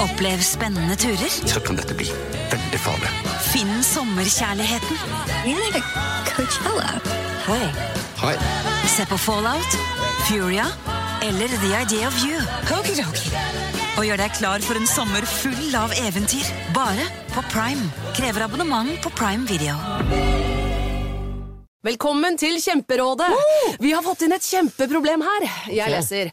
Opplev spennende turer. Så kan dette bli veldig farlig. Finn sommerkjærligheten. Hei. Hei. Se på Fallout, Furia eller The Idea of You. Og gjør deg klar for en sommer full av eventyr. Bare på Prime. Krever abonnement på Prime Video. Velkommen til Kjemperådet! Vi har fått inn et kjempeproblem her. Jeg leser.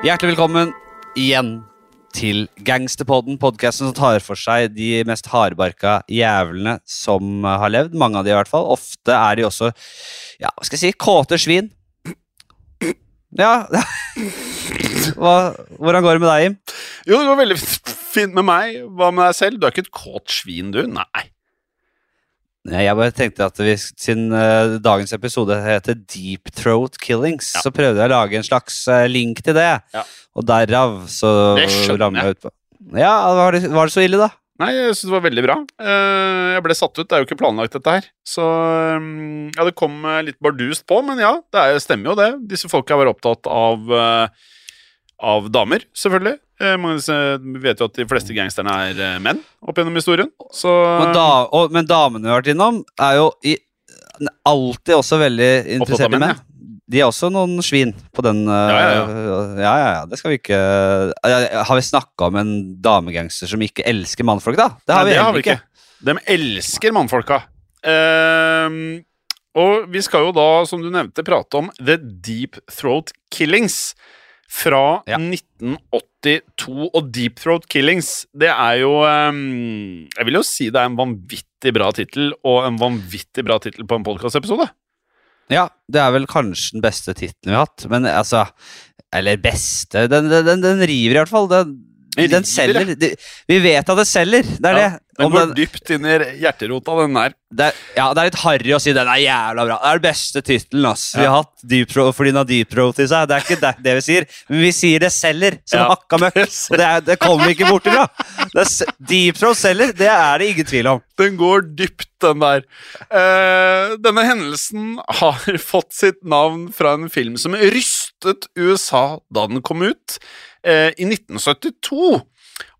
Hjertelig velkommen igjen til Gangsterpodden, podkasten som tar for seg de mest hardbarka jævlene som har levd. Mange av de i hvert fall. Ofte er de også ja, hva skal jeg si, kåte svin. Ja Hva, Hvordan går det med deg, Jim? Jo, det går veldig fint med meg. Hva med deg selv? Du er ikke et kåt svin, du? Nei. Jeg bare tenkte at vi, Siden uh, dagens episode heter Deep Throat Killings, Ja. så prøvde jeg å lage en slags uh, link til det. Ja. Og derav så rammer jeg. utpå. Ja, var det, var det så ille, da? Nei, jeg syns det var veldig bra. Eh, Jeg ble satt ut. Det er jo ikke planlagt, dette her. Så um, Ja, det kom litt bardust på, men ja, det er, stemmer jo det. Disse folka var opptatt av av damer, selvfølgelig. Eh, disse- Vi vet jo at de fleste gangsterne er eh, menn opp gjennom historien. Så Men, da, og, men damene vi har vært innom, er jo i, alltid også veldig interessert i menn, Ja. De er også noen svin på den Ja, ja, ja, ja, ja, Det skal vi ikke Har vi snakka om en damegangster som ikke elsker mannfolk, da? Det har Nei, vi det har vi ikke. De elsker mannfolka. Uh, og vi skal jo da, som du nevnte, prate om The Deep Throat Killings fra Ja. 1982. Og Deep Throat Killings, det er jo um, Jeg vil jo si det er en vanvittig bra tittel, og en vanvittig bra tittel på en podkastepisode. Ja, det er vel kanskje den beste tittelen vi har hatt, men altså Eller beste Den, den, den, den river i hvert fall. Den, Den selger. De, vi vet at det selger, det er Ja, det. Den Om går den- dypt inn i hjerterota, den der. det er, ja, det er litt harry å si den er jævla bra. Det er den beste tittelen ja. vi har hatt deep throat fordi den har deep throat i seg. Det er ikke det, det vi sier, men vi sier det selger som Ja. hakka møkk. Og det, er, det kommer vi ikke bort ifra. Deep throat selger, det er det ingen tvil om. Den går dypt, den der. Uh, denne hendelsen har fått sitt navn fra en film som rystet USA da den kom ut, eh, i 1972.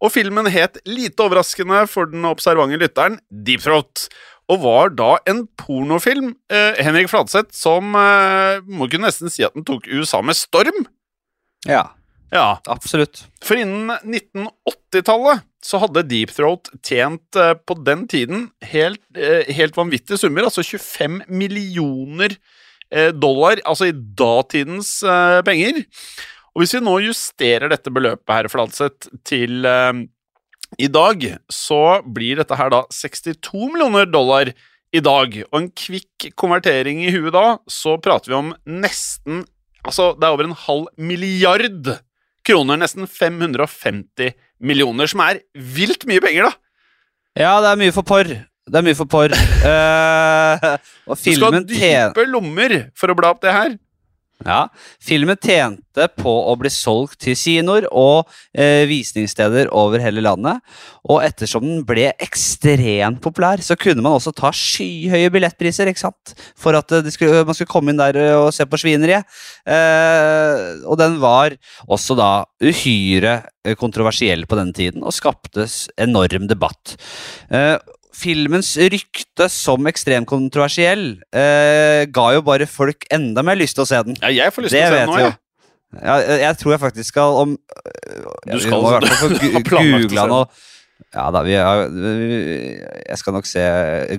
Og filmen het, lite overraskende for den observante lytteren, Deep Throat. Og var da en pornofilm, eh, Henrik Fladseth, som eh, må kunne nesten si at den tok USA med storm. Ja, Ja, absolutt. for innen 1980-tallet så hadde Deep Throat tjent eh, på den tiden helt, eh, helt vanvittige summer, altså 25 millioner eh, dollar, altså i datidens eh, penger. Og hvis vi nå justerer dette beløpet her, Fladseth, til eh, i dag, så blir dette her da 62 millioner dollar i dag. Og en kvikk konvertering i huet da, så prater vi om nesten Altså, det er over en halv milliard kroner, nesten 550 millioner, som er vilt mye penger, da. Ja, det er mye for porr. Det er mye for porr. uh, og Du skal ha dype lommer for å bla opp det her. Ja, Filmen tjente på å bli solgt til kinoer og eh, visningssteder over hele landet. Og ettersom den ble ekstremt populær, så kunne man også ta skyhøye billettpriser ikke sant? for at eh, skulle, man skulle komme inn der eh, og se på svineriet. Eh, og den var også da uhyre eh, kontroversiell på denne tiden og skapte enorm debatt. Eh, filmens rykte som ekstremt kontroversiell eh, ga jo bare folk enda mer lyst til å se den. Ja, jeg får lyst Det til å se den nå, jeg. Ja, jeg, jeg tror jeg faktisk skal om ja, vi skal må i hvert fall google du den. Ja da, vi jeg skal nok se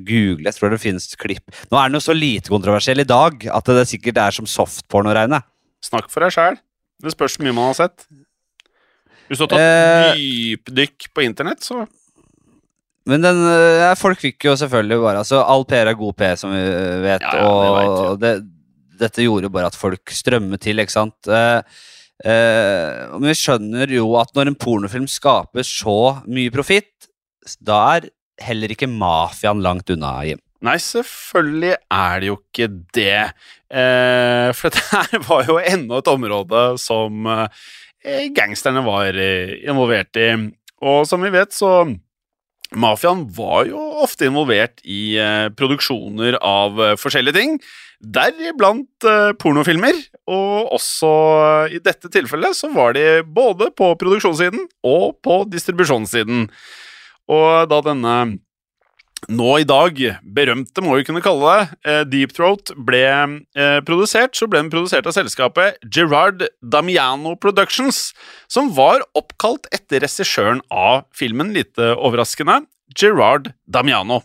Google. Jeg tror det finnes klipp. Nå er den jo så lite kontroversiell i dag at det sikkert er som softporn å regne. Snakk for deg sjæl. Det spørs hvor mye man har sett. Hvis du har tatt Eh. dypdykk på internett, så Men den, ja, folk fikk jo selvfølgelig bare altså, All PR er god PR, som vi vet. Ja, ja, det vet og det, dette gjorde jo bare at folk strømmet til, ikke sant. Eh, eh, men vi skjønner jo at når en pornofilm skaper så mye profitt, da er heller ikke mafiaen langt unna, Jim. Nei, selvfølgelig er det jo ikke det. Eh, for dette her var jo enda et område som eh, gangsterne var eh, involvert i. Og som vi vet, så Mafiaen var jo ofte involvert i eh, produksjoner av eh, forskjellige ting. Deriblant eh, pornofilmer. Og også i dette tilfellet så var de både på produksjonssiden og på distribusjonssiden. Og da denne nå i dag, berømte må vi kunne kalle det, eh, Deep Throat ble eh, produsert, så ble den produsert av selskapet Gerard Damiano Productions, som var oppkalt etter regissøren av filmen, lite overraskende, Gerard Damiano.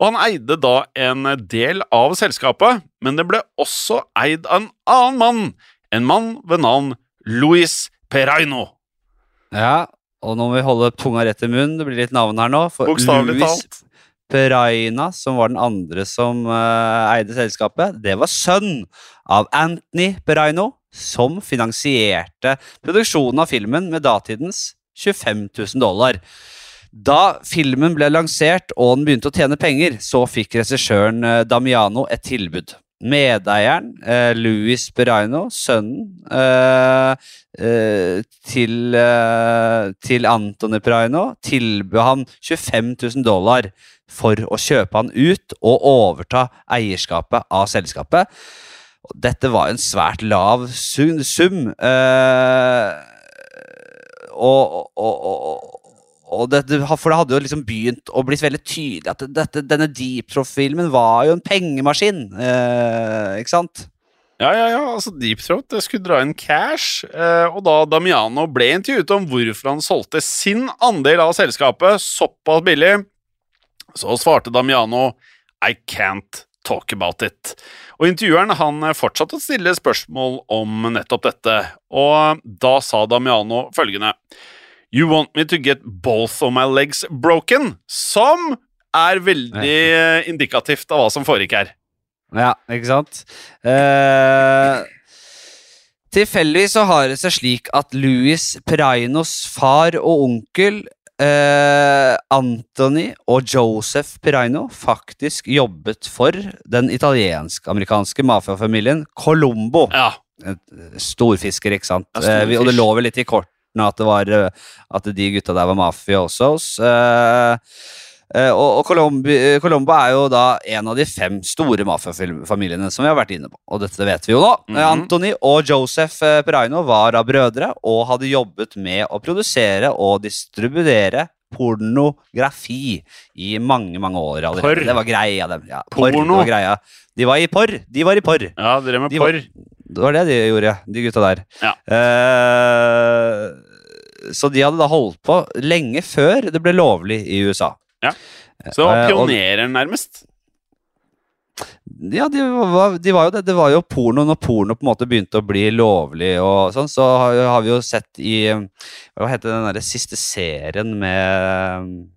Og han eide da en del av selskapet, men det ble også eid av en annen mann, en mann ved navn Luis Peraino. Ja, og nå må vi holde tunga rett i munnen. Det blir litt navn her nå. For Bokstavelig talt. Peraina, som var den andre som eh, eide selskapet, det var sønn av Anthony Peraino, som finansierte produksjonen av filmen med datidens 25 000 dollar. Da filmen ble lansert og den begynte å tjene penger, så fikk regissøren eh, Damiano et tilbud. Medeieren, eh, Louis Peraino, sønnen eh, eh, til, eh, til Antony Peraino, tilbød han 25 000 dollar for å kjøpe han ut og overta eierskapet av selskapet. Dette var en svært lav sum eh, og, og, og, og det, for det hadde jo liksom begynt å bli veldig tydelig at dette, denne Deep Throat-filmen var jo en pengemaskin. Eh, ikke sant? Ja, ja, ja, altså Deep Throat skulle dra inn cash, eh, og da Damiano ble intervjuet om hvorfor han solgte sin andel av selskapet såpass billig, så svarte Damiano I can't talk about it. Og intervjueren han eh, fortsatte å stille spørsmål om nettopp dette, og da sa Damiano følgende You want me to get both of my legs broken? Som er veldig eh, indikativt av hva som foregikk her. Ja, ikke sant? Uh, tilfeldigvis så har det seg slik at Louis Perainos far og onkel eh, Anthony og Joseph Peraino faktisk jobbet for den italiensk-amerikanske mafiafamilien Colombo. Ja, Storfisker, ikke sant? Ja, Eh, vi, og det storfisk. lå vel litt i kortene at, det var, eh, at de gutta der var mafia også. Eh, eh, og og Colombo, er jo da en av de fem store mafiafamiliene som vi har vært inne på. Og dette vet vi jo nå. Mm -hmm. Anthony og Joseph Peraino var av brødre og hadde jobbet med å produsere og distribuere pornografi i mange, mange år allerede. Porr. Det var greia dem. Ja, porr, Porno. var greia. De var i porr. De var i porr. ja drev med De var- Det var det de gjorde, de gutta der. Ja. Eh, så de hadde da holdt på lenge før det ble lovlig i USA. Ja, Så det var Eh, pionerer, nærmest. Ja, de var, de var jo det. Det var jo porno når porno på en måte begynte å bli lovlig og sånn. Så har, vi jo sett i Hva heter den derre siste serien med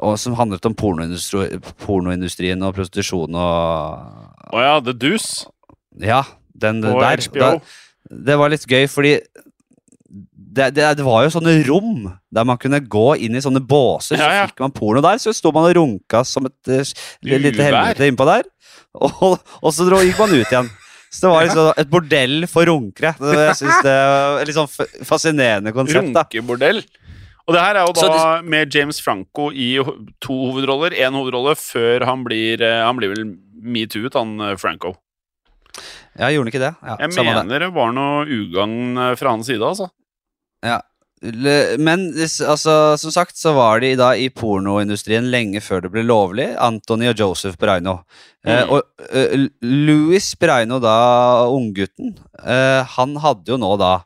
og Som handlet om pornoindustri, pornoindustrien og prostitusjon og Å ja, The Deuce Ja, den på der. HBO. Da, det var litt gøy, fordi det, det, det var jo sånne rom der man kunne gå inn i sånne båser. Ja, ja. Så fikk man porno der, så sto man og runka som et uh, lite helvete innpå der. Og, og så dro, gikk man ut igjen. Så det var liksom et bordell for runkere. Det, jeg synes det er et litt sånn fascinerende konsept. da Runkebordell. Og det her er jo da da med James Franco i to hovedroller. Én hovedrolle før han blir eh, Han blir vel metoo-et, han eh, Franco. Ja, gjorde han ikke det? Ja, Jeg mener det var noe ugagn eh, fra hans side, altså. Le- Men altså, som sagt så var de da i pornoindustrien lenge før det ble lovlig. Antony og Joseph Braino. Eh, Mm. og eh, Louis Braino, da unggutten, eh, han hadde jo nå da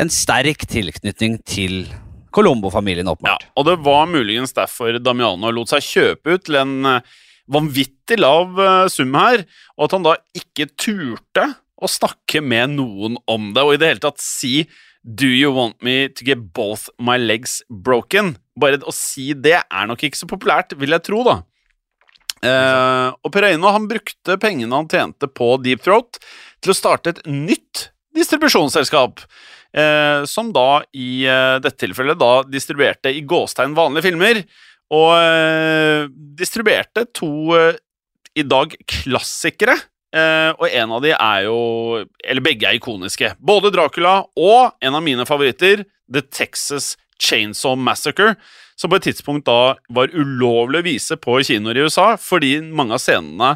en sterk tilknytning til Colombo-familien, Ja, og det var muligens derfor Damiano lot seg kjøpe ut til en eh, vanvittig lav eh, sum her, og at han da ikke turte å snakke med noen om det, og i det hele tatt si Do you want me to get both my legs broken? Bare å si det er nok ikke så populært, vil jeg tro, da. Eh, og Pereino han brukte pengene han tjente på Deep Throat til å starte et nytt distribusjonsselskap. Eh, som da i eh, dette tilfellet da distribuerte i gåstegn vanlige filmer. Og eh, distribuerte to eh, i dag klassikere. Eh, og en av de er jo Eller begge er ikoniske. Både Dracula og en av mine favoritter, The Texas Chainsaw Massacre, som på et tidspunkt da var ulovlig å vise på kinoer i USA fordi mange av scenene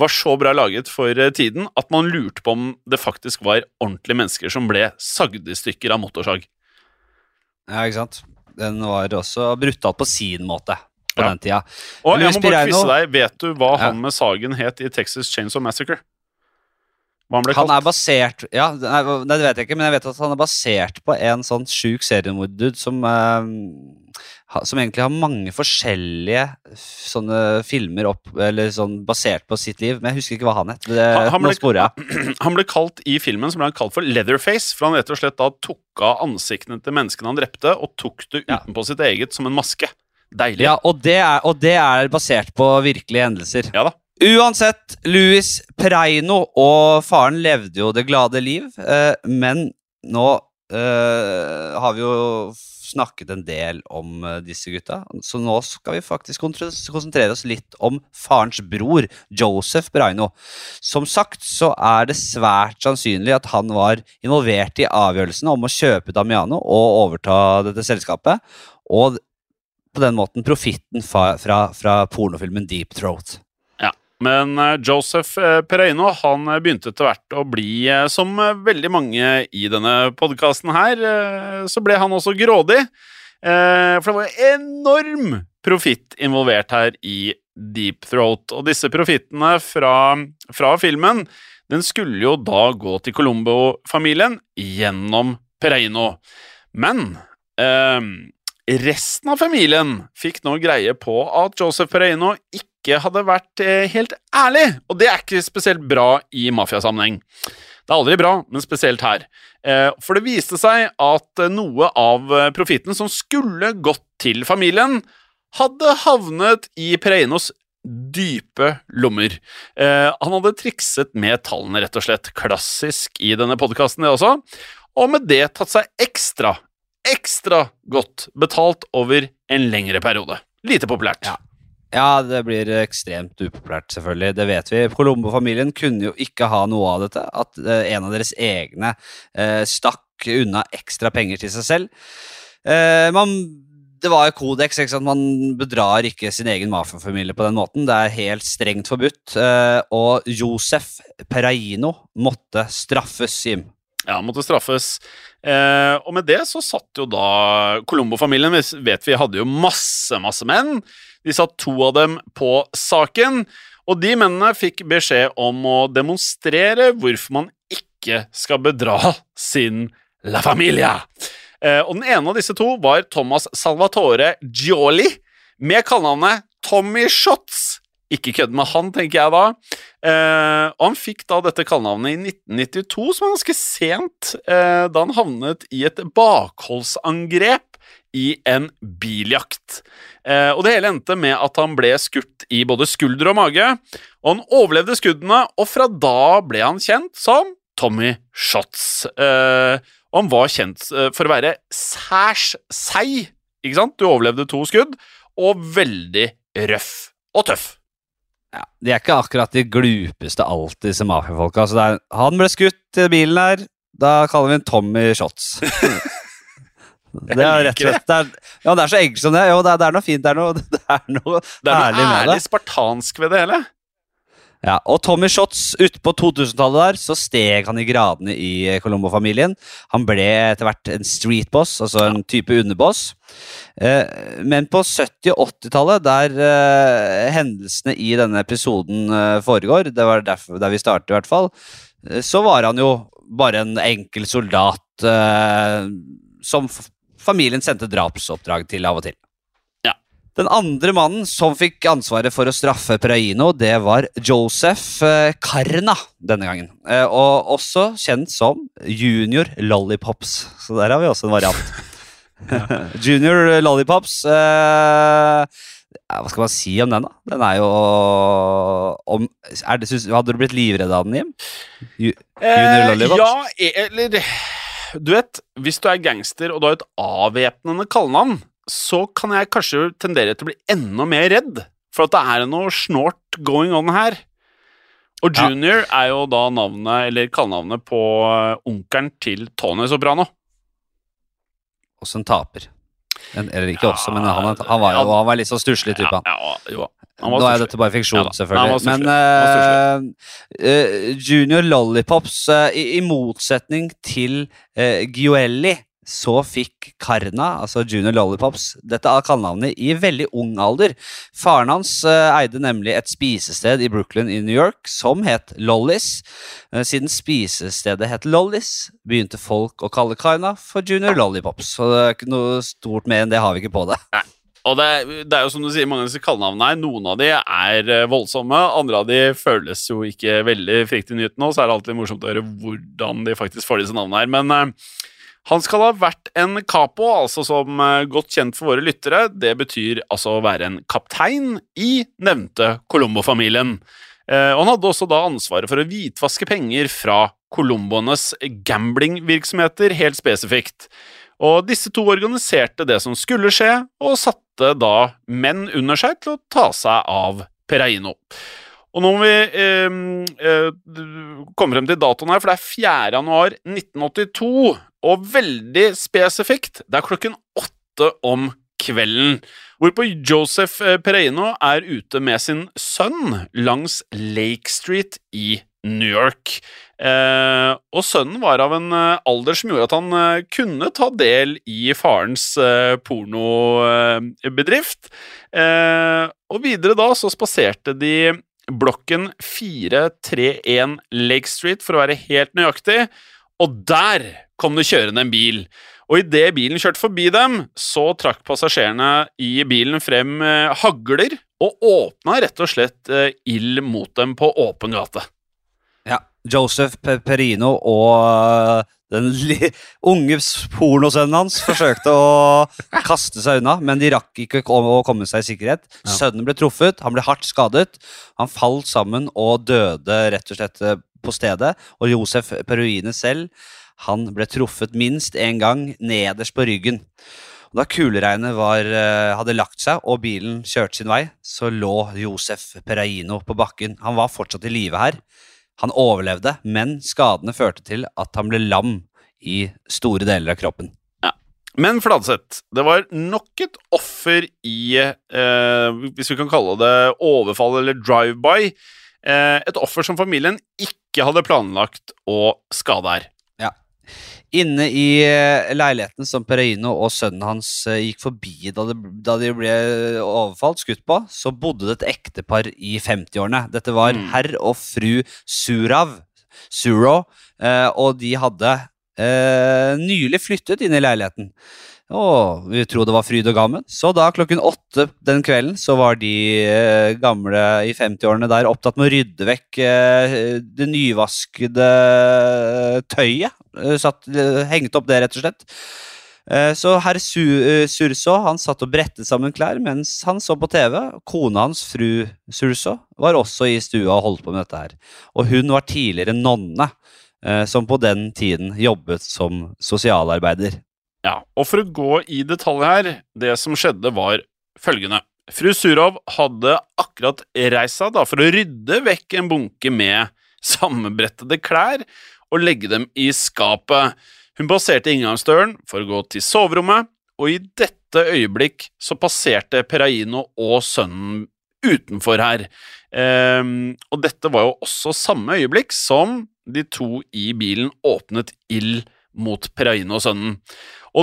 var så bra laget for eh, tiden at man lurte på om det faktisk var ordentlige mennesker som ble sagd i stykker av motorsag. Ja, ikke sant? Den var også brutal på sin måte på Ja. den tida. Og jeg må bare quize deg, vet du hva Ja. han med sagen het i Texas Chainsaw Massacre? Hva han ble Han er basert Ja, nei, det vet jeg ikke, men jeg vet at han er basert på en sånn sjuk seriemorddud som uh, Som egentlig har mange forskjellige sånne filmer opp Eller sånn basert på sitt liv, men jeg husker ikke hva han het. Han- han ble- Han ble kalt i filmen som ble han kalt for Leatherface, for han rett og slett da tok av ansiktene til menneskene han drepte, og tok det Ja. utenpå sitt eget som en maske. Deilig. Ja, og det, er, og det er basert på virkelige hendelser. Ja da. Uansett, Louis Preino og faren levde jo det glade liv, eh, men nå eh, har vi jo snakket en del om eh, disse gutta, så nå skal vi faktisk konsentrere oss litt om farens bror, Joseph Preino. Som sagt så er det svært sannsynlig at han var involvert i avgjørelsen om å kjøpe Damiano og overta dette selskapet, og på den måten profitten fra, fra, fra pornofilmen Deep Throat. Ja. Men eh, Joseph eh, Pereino han eh, begynte etter hvert å bli, som veldig mange i denne podkasten her, så ble han også grådig. For det var enorm profitt involvert her i Deep Throat. Og disse profittene fra, fra filmen, den skulle jo da gå til Colombo-familien gjennom Pereino. Men eh, resten av familien fikk nå greie på at Joseph Pereino ikke hadde vært eh, helt ærlig, og det er ikke spesielt bra i mafiasammenheng. Det er aldri bra, men spesielt her. Eh, For det viste seg at eh, noe av profitten som skulle gått til familien, hadde havnet i Pereinos dype lommer. Han hadde trikset med tallene, rett og slett. Klassisk i denne podkasten, det også. Og med det tatt seg ekstra, ekstra godt betalt over en lengre periode. Lite populært. Ja. Ja, det blir ekstremt upopulært, selvfølgelig. Det vet vi. Colombo-familien kunne jo ikke ha noe av dette. At eh, en av deres egne eh, stakk unna ekstra penger til seg selv. Eh, man, det var jo kodeks. Ikke sant? Man bedrar ikke sin egen mafiafamilie på den måten. Det er helt strengt forbudt. Eh, og Josef Pereino måtte straffes, Jim. Ja, måtte straffes. Eh, og med det så satt jo da Colombo-familien, vet vi hadde jo masse, masse menn. De satt to av dem på saken, og de mennene fikk beskjed om å demonstrere hvorfor man ikke skal bedra sin La Familia. Eh, og den ene av disse to var Thomas Salvatore Gioli, med kallenavnet Tommy Shots. Ikke kødd med han, tenker jeg da. Eh, og han fikk da dette kallenavnet i 1992, som er ganske sent, eh, da han havnet i et bakholdsangrep i en biljakt. Eh, og det hele endte med at han ble skutt i både skulder og mage, og han overlevde skuddene, og fra da ble han kjent som Tommy Shots. Eh, og han var kjent eh, for å være særs seig, ikke sant? Du overlevde to skudd, og veldig røff og tøff. Ja, de er ikke akkurat de glupeste alltid, disse mafiafolka. Altså er- han ble skutt i bilen her, da kaller vi en Tommy Shots. Det er rett og slett det er, Ja, det er så enkelt som det. Jo, det er, det er noe fint. Det er noe, det er noe Det er noe ærlig, ærlig spartansk ved det hele. Ja, og Tommy Shots utpå 2000-tallet der, så steg han i gradene i eh, Colombo-familien. Han ble etter hvert en streetboss, altså en type underboss. Eh, men på 70- og 80-tallet, der eh, hendelsene i denne episoden foregår, det var derfor, der vi startet i hvert fall, så var han jo bare en enkel soldat som familien sendte drapsoppdrag til av og til. Den andre mannen som fikk ansvaret for å straffe Praino, det var Joseph eh, Karna denne gangen. Eh, og også kjent som Junior Lollipops. Så der har vi også en variant. Junior Lollipops eh, Hva skal man si om den, da? Den er jo om, er det, synes, Hadde du blitt livredd av den, Jim? Ju, Junior Lollipops? ja, eller Du vet, hvis du er gangster og du har et avvæpnende kallenavn, så kan jeg kanskje tendere til å bli enda mer redd, for at det er noe snort going on her. Og Ja. Junior er jo da navnet, eller kallenavnet på eh, onkelen til Tony Soprano. Også en taper. En, eller ikke også, men han, han var jo han var litt sånn stusslig type. han. Ja, ja, jo. Han Nå er dette bare fiksjon, Ja selvfølgelig. Men eh, Junior Lollipops, uh, i, i motsetning til uh, Gioelli, så fikk Karna, altså Junior Lollipops, dette kallenavnet i veldig ung alder. Faren hans eh, eide nemlig et spisested i Brooklyn i New York som het Lollis. Eh, siden spisestedet het Lollis, begynte folk å kalle Karna for Junior Lollipops. Så det er ikke noe stort mer enn det har vi ikke på det. Og det, det er jo som du sier, mange av disse kallenavnene her, noen av de er eh, voldsomme, andre av de føles jo ikke veldig fryktinngytende, og så er det alltid morsomt å høre hvordan de faktisk får disse navnene her. Men eh, han skal ha vært en capo, altså som eh, godt kjent for våre lyttere. Det betyr altså å være en kaptein i nevnte Colombo-familien. Eh, og han hadde også da ansvaret for å hvitvaske penger fra colomboenes gamblingvirksomheter, helt spesifikt. Og disse to organiserte det som skulle skje, og satte da menn under seg til å ta seg av Pereino. Og nå må vi eh, eh, komme frem til datoen her, for det er 4. januar 1982, og veldig spesifikt, det er klokken åtte om kvelden, hvorpå Joseph eh, Pereino er ute med sin sønn langs Lake Street i New York. Eh, og sønnen var av en eh, alder som gjorde at han eh, kunne ta del i farens eh, pornobedrift. Og videre da så spaserte de blokken 431 Lake Street, for å være helt nøyaktig, og der kom det kjørende en bil. Og idet bilen kjørte forbi dem, så trakk passasjerene i bilen frem eh, hagler og åpna rett og slett eh, ild mot dem på åpen gate. Ja, Joseph Perino og øh, den unge pornosønnen hans forsøkte å kaste seg unna, men de rakk ikke å komme seg i sikkerhet. Sønnen ble truffet, han ble hardt skadet. Han falt sammen og døde rett og slett på stedet. Og Josef Peruine selv, han ble truffet minst én gang nederst på ryggen. Da kuleregnet var, øh, hadde lagt seg og bilen kjørte sin vei, så lå Josef Peraino på bakken. Han var fortsatt i live her. Han overlevde, men skadene førte til at han ble lam i store deler av kroppen. Men Fladseth, det var nok et offer i, eh, hvis vi kan kalle det overfall eller drive-by, eh, et offer som familien ikke hadde planlagt å skade her. Inne i eh, leiligheten som Pereino og sønnen hans eh, gikk forbi da, det, da de ble overfalt, skutt på, så bodde det et ektepar i 50-årene. Dette var Mm. herr og fru Surav, Suro, eh, og de hadde eh, nylig flyttet inn i leiligheten. Og vi trodde det var fryd og gammen. Så da klokken åtte den kvelden så var de eh, gamle i 50-årene der opptatt med å rydde vekk eh, det nyvaskede tøyet. Eh, satt, hengte opp det, rett og slett. Så herr Su Surso han satt og brettet sammen klær mens han så på TV. Kona hans, fru Surso, var også i stua og holdt på med dette her. Og hun var tidligere nonne, som på den tiden jobbet som sosialarbeider. Ja, og for å gå i detalj her, det som skjedde var følgende. Fru Surov hadde akkurat reist seg for å rydde vekk en bunke med sammenbrettede klær og legge dem i skapet. Hun passerte inngangsdøren for å gå til soverommet, og i dette øyeblikk så passerte Peraino og sønnen utenfor her. Um, og dette var jo også samme øyeblikk som de to i bilen åpnet ild mot Peraino-sønnen. Og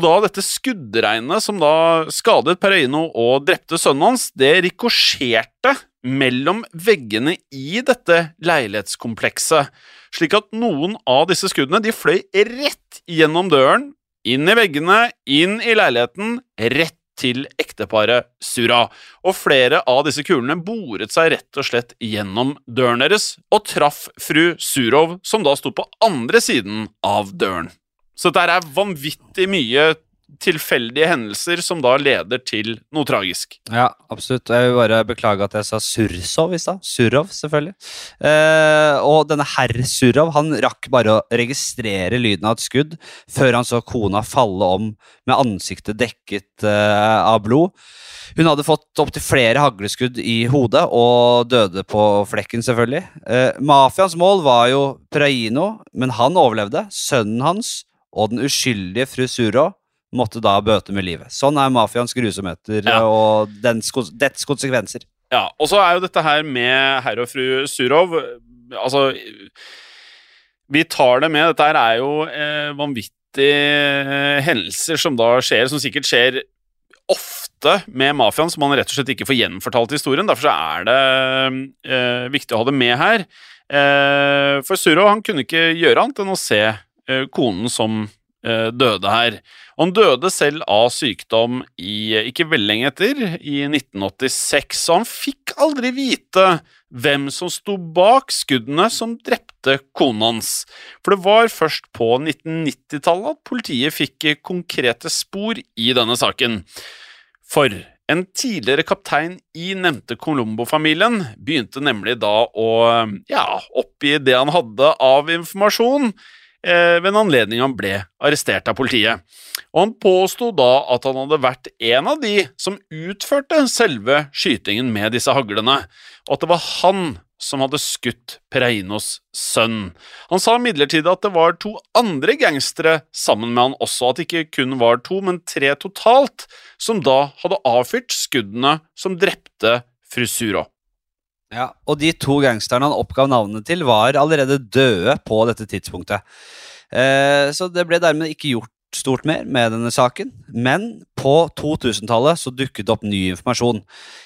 da dette skuddregnet som da skadet Peraino og drepte sønnen hans, det rikosjerte mellom veggene i dette leilighetskomplekset, slik at noen av disse skuddene de fløy rett gjennom døren, inn i veggene, inn i leiligheten, rett til ekteparet Sura. Og flere av disse kulene boret seg rett og slett gjennom døren deres og traff fru Surov, som da sto på andre siden av døren. Så dette er vanvittig mye tilfeldige hendelser som da leder til noe tragisk. Ja, absolutt. Jeg vil bare beklage at jeg sa Sursov i stad. Surov, selvfølgelig. Eh, og denne herr Surov han rakk bare å registrere lyden av et skudd før han så kona falle om med ansiktet dekket eh, av blod. Hun hadde fått opptil flere hagleskudd i hodet og døde på flekken, selvfølgelig. Eh, mafiaens mål var jo Praino, men han overlevde. Sønnen hans og den uskyldige fru Suro måtte da bøte med livet. Sånn er mafiaens grusomheter Ja. og dens, dets konsekvenser. Ja, og så er jo dette her med herr og fru Surov Altså Vi tar det med. Dette her er jo eh, vanvittige eh, hendelser som da skjer, som sikkert skjer ofte med mafiaen, som man rett og slett ikke får gjenfortalt historien. Derfor så er det eh, viktig å ha det med her. Eh, for Surov han kunne ikke gjøre annet enn å se konen som eh, døde her. Han døde selv av sykdom i, ikke veldig lenge etter, i 1986, så han fikk aldri vite hvem som sto bak skuddene som drepte konen hans. For det var først på 1990-tallet at politiet fikk konkrete spor i denne saken. For en tidligere kaptein i nevnte Colombo-familien begynte nemlig da å ja, oppgi det han hadde av informasjon eh, ved en anledning han ble arrestert av politiet. Og han påsto da at han hadde vært en av de som utførte selve skytingen med disse haglene, og at det var han som hadde skutt Pereinos sønn. Han sa imidlertid at det var to andre gangstere sammen med han også, at det ikke kun var to, men tre totalt, som da hadde avfyrt skuddene som drepte fru Suro. Ja, og de to gangsterne han oppgav navnene til, var allerede døde på dette tidspunktet. Eh, så det ble dermed ikke gjort stort mer med denne saken. Men på 2000-tallet så dukket det opp ny informasjon.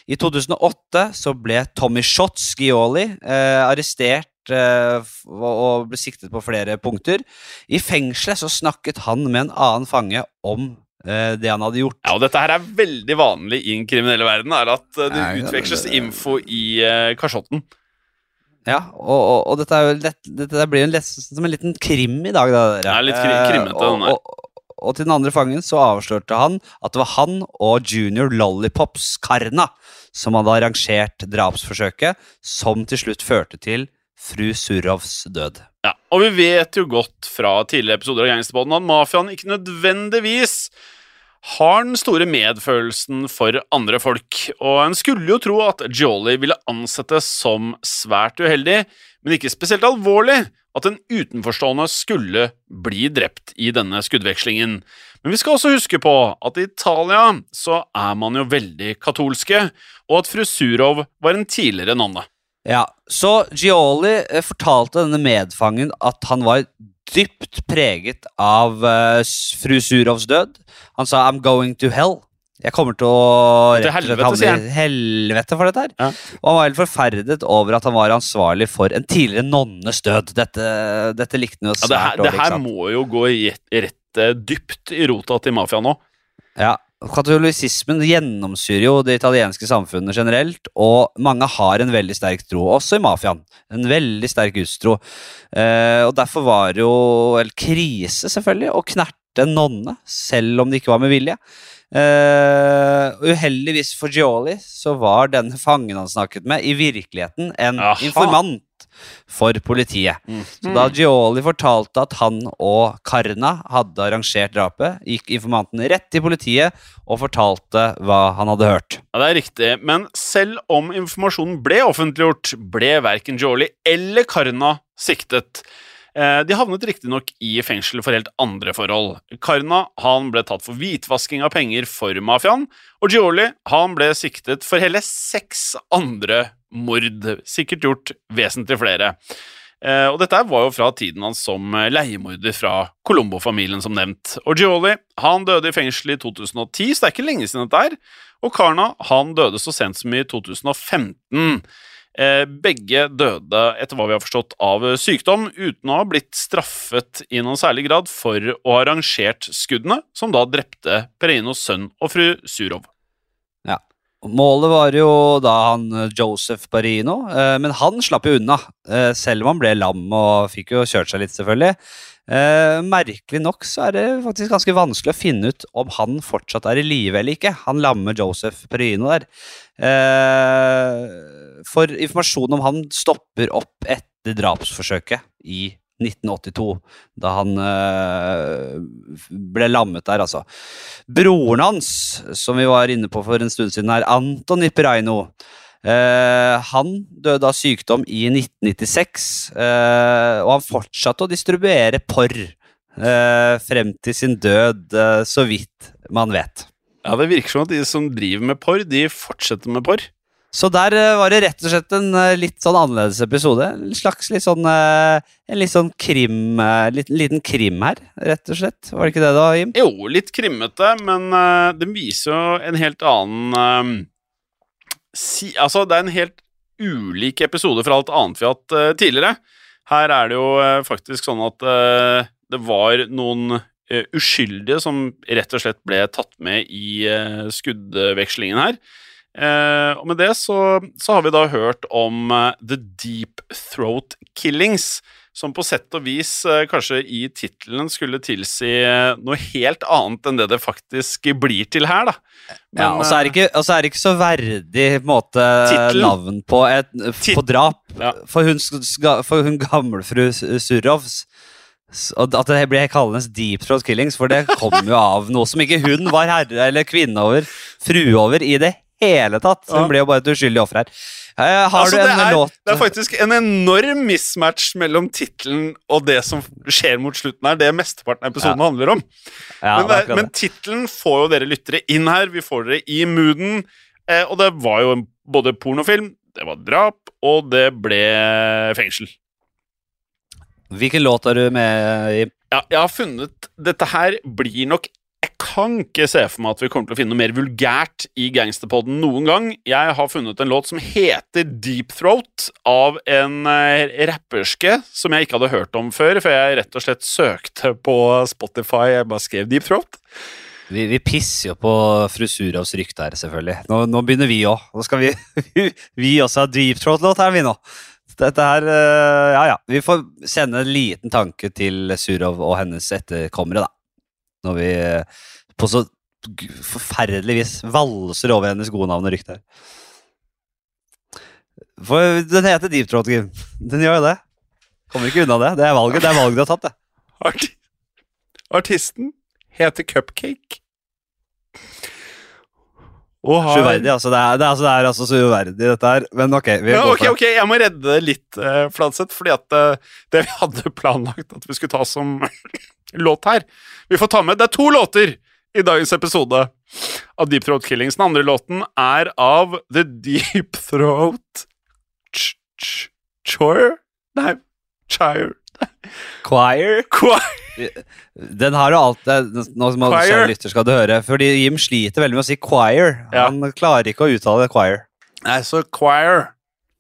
I 2008 så ble Tommy Shots Gioli eh, arrestert eh, og ble siktet på flere punkter. I fengselet så snakket han med en annen fange om det han hadde gjort. Ja, og dette her er veldig vanlig i den kriminelle verden, er at eh, det Ja, ja, utveksles det- info i uh, kasjotten. Ja, og, og, og dette, er lett, dette blir jo som en liten krim i dag. Da, dere. Det er litt kri- Eh, krimmete, den og, der. og, og til den andre fangen så avslørte han at det var han og Junior Lollipops Karna som hadde arrangert drapsforsøket, som til slutt førte til fru Surovs død. Ja, og vi vet jo godt fra tidligere episoder av Gangsterbåten at mafiaen ikke nødvendigvis har den store medfølelsen for andre folk, og en skulle jo tro at Jolly ville ansettes som svært uheldig, men ikke spesielt alvorlig at en utenforstående skulle bli drept i denne skuddvekslingen. Men vi skal også huske på at i Italia så er man jo veldig katolske, og at fru Surov var en tidligere nonne. Ja, Så Gioli eh, fortalte denne medfangen at han var dypt preget av uh, fru Surovs død. Han sa 'I'm going to hell'. Jeg kommer til å rett og slett havne i helvete for dette her. Ja. Og han var helt forferdet over at han var ansvarlig for en tidligere nonnes død. Dette, dette likte han jo Ja, det her, svært det her må jo gå rett, rett eh, dypt i rota til mafiaen nå. Ja, Katolisismen gjennomsyrer jo det italienske samfunnet generelt, og mange har en veldig sterk tro, også i mafiaen. En veldig sterk gudstro. Eh, og derfor var det jo en krise, selvfølgelig, å knerte en nonne, selv om det ikke var med vilje. Eh, uheldigvis for Gioli så var denne fangen han snakket med, i virkeligheten en Aha. informant for politiet. Så da Gioli fortalte at han og Karna hadde arrangert drapet, gikk informanten rett til politiet og fortalte hva han hadde hørt. Ja, Det er riktig, men selv om informasjonen ble offentliggjort, ble verken Gioli eller Karna siktet. Eh, De havnet riktignok i fengsel for helt andre forhold. Karna han ble tatt for hvitvasking av penger for mafiaen, og Gioli han ble siktet for hele seks andre mord, sikkert gjort vesentlig flere. Eh, og dette var jo fra tiden hans som leiemorder fra Colombo-familien, som nevnt. Og Gioli han døde i fengsel i 2010, så det er ikke lenge siden dette er. Og Karna han døde så sent som i 2015. Eh, begge døde, etter hva vi har forstått, av sykdom, uten å ha blitt straffet i noen særlig grad for å ha rangert skuddene, som da drepte Pereinos sønn og fru Surov. Ja. Målet var jo da han Joseph Barino, eh, men han slapp jo unna. Eh, selv om han ble lam og fikk jo kjørt seg litt, selvfølgelig. Eh, merkelig nok så er det faktisk ganske vanskelig å finne ut om han fortsatt er i live eller ikke. Han lammer Joseph Perino der. Eh, for informasjon om han stopper opp etter drapsforsøket i 1982, da han eh, ble lammet der, altså. Broren hans, som vi var inne på for en stund siden her, Anton Peraino, eh, han døde av sykdom i 1996, eh, og han fortsatte å distribuere porr eh, frem til sin død, så vidt man vet. Ja, Det virker som at de som driver med porr, de fortsetter med porr. Så der var det rett og slett en litt sånn annerledes episode. En slags litt sånn En litt sånn krim eh, liten, liten krim her, rett og slett. Var det ikke det da, Jim? Jo, litt krimmete, men uh, den viser jo en helt annen si, Altså, det er en helt ulik episode fra alt annet vi har hatt uh, tidligere. Her er det jo uh, faktisk sånn at uh, det var noen uskyldige som rett og slett ble tatt med i skuddvekslingen her. Og med det så, så har vi da hørt om The Deep Throat Killings, som på sett og vis eh, kanskje i tittelen skulle tilsi eh, noe helt annet enn det det faktisk blir til her, da. ja, og så er, det ikke, og så er det ikke så verdig måte, navn på, et, på drap. Ja. For, hun, for hun gamlefru Surovs og At det ble kallende deep throat killings, for det kom jo av noe som ikke hun var herre eller kvinne over, frue over, i det hele tatt. Hun ble jo bare et uskyldig offer her. Eh, har Altså, du en det, er, låt det er faktisk en enorm mismatch mellom tittelen og det som skjer mot slutten her. Det mesteparten av episoden handler om. ja, men det men tittelen får jo dere lyttere inn her. Vi får dere i mooden. Eh, og det var jo både pornofilm, det var drap, og det ble fengsel. Hvilken låt har du med, Jim? Ja, jeg har funnet Dette her blir nok kan ikke se for meg at vi kommer til å finne noe mer vulgært i Gangsterpodden noen gang. Jeg har funnet en låt som heter Deep Throat, av en eh, rapperske som jeg ikke hadde hørt om før, før jeg rett og slett søkte på Spotify. Jeg bare skrev Deep Throat. Vi, vi pisser jo på fru Surovs rykte her, selvfølgelig. Nå, nå begynner vi òg. Nå skal vi Vi også ha deep throat-låt her, vi nå. Dette her eh, Ja ja. Vi får sende en liten tanke til Surov og hennes etterkommere, da. Når vi eh, på så forferdelig vis valser over hennes gode navn og rykte. For den heter Deep Throat, Kim. Den gjør jo det. Kommer ikke unna det. Det er valget, det er valget du har tatt, det. Arti Artisten heter Cupcake. Og har Så altså. Det er, det, er, altså, det er altså så uverdig, dette her. Men ok. Vi Ja, går okay, for det. ok, Jeg må redde det litt, uh, Fladseth, fordi at uh, det vi hadde planlagt at vi skulle ta som låt her Vi får ta med Det er to låter i dagens episode av Deep Throat Killings. Den andre låten er av The Deep Throat Ch- Ch- Choir? Nei, Chire Choir. Choir. Den har jo alt Nå som Choir. kjære lytter skal du høre. Fordi Jim sliter veldig med å si choir. Ja. Han klarer ikke å uttale choir. Nei, så Choir.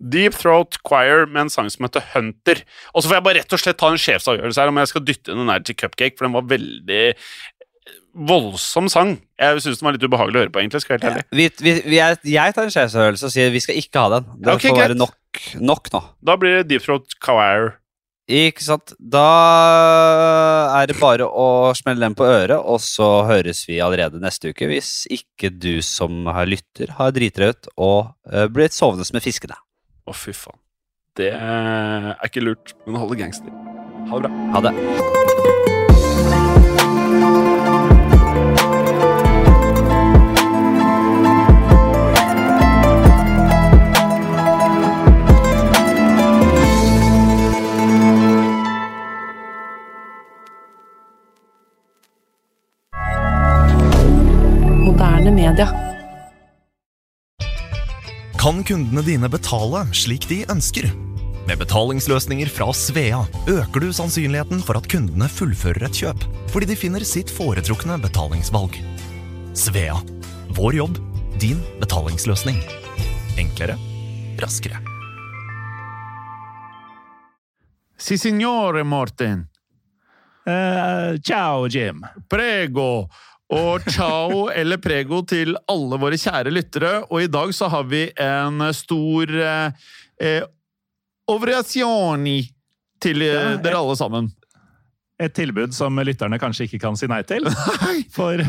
Deep Throat Choir med en sang som heter Hunter. Og så får jeg bare rett og slett ta en sjefsavgjørelse her om jeg skal dytte den her til Cupcake, for den var veldig voldsom sang. Jeg syns den var litt ubehagelig å høre på, egentlig. skal jeg helt ærlig. Vi, vi, er, jeg tar en sjefsavgjørelse og sier vi skal ikke ha den. Det okay, får være nok, nok nå. Da blir det Deep Throat Choir. Ikke sant? Da er det bare å smelle den på øret, og så høres vi allerede neste uke. Hvis ikke du som har lytter har driti deg ut og uh, blitt sovende med fiskene. Å, fy faen. Det er ikke lurt, men holder gangster. Ha det bra. Ha det. moderne media. Kan kundene dine betale slik de ønsker? Med betalingsløsninger fra Svea øker du sannsynligheten for at kundene fullfører et kjøp, fordi de finner sitt foretrukne betalingsvalg. Svea vår jobb, din betalingsløsning. Enklere, raskere. Si signore, Morten. Uh, ciao, Jim. Prego. Og ciao eller prego til alle våre kjære lyttere. Og i dag så har vi en stor eh, eh, til eh, dere alle sammen. Et tilbud som lytterne kanskje ikke kan si nei til. For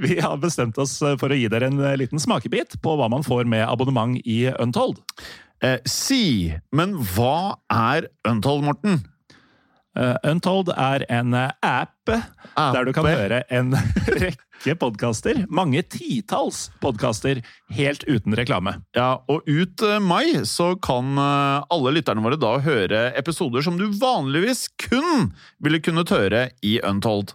vi har bestemt oss for å gi dere en liten smakebit på hva man får med abonnement i Untold. Eh, si, men hva er Untold, Morten? Uh, Untold er en app, app der du kan høre en rekke podkaster. Mange titalls podkaster helt uten reklame. Ja, og ut eh, mai så kan eh, alle lytterne våre da høre episoder som du vanligvis kun ville kunnet høre i Untold.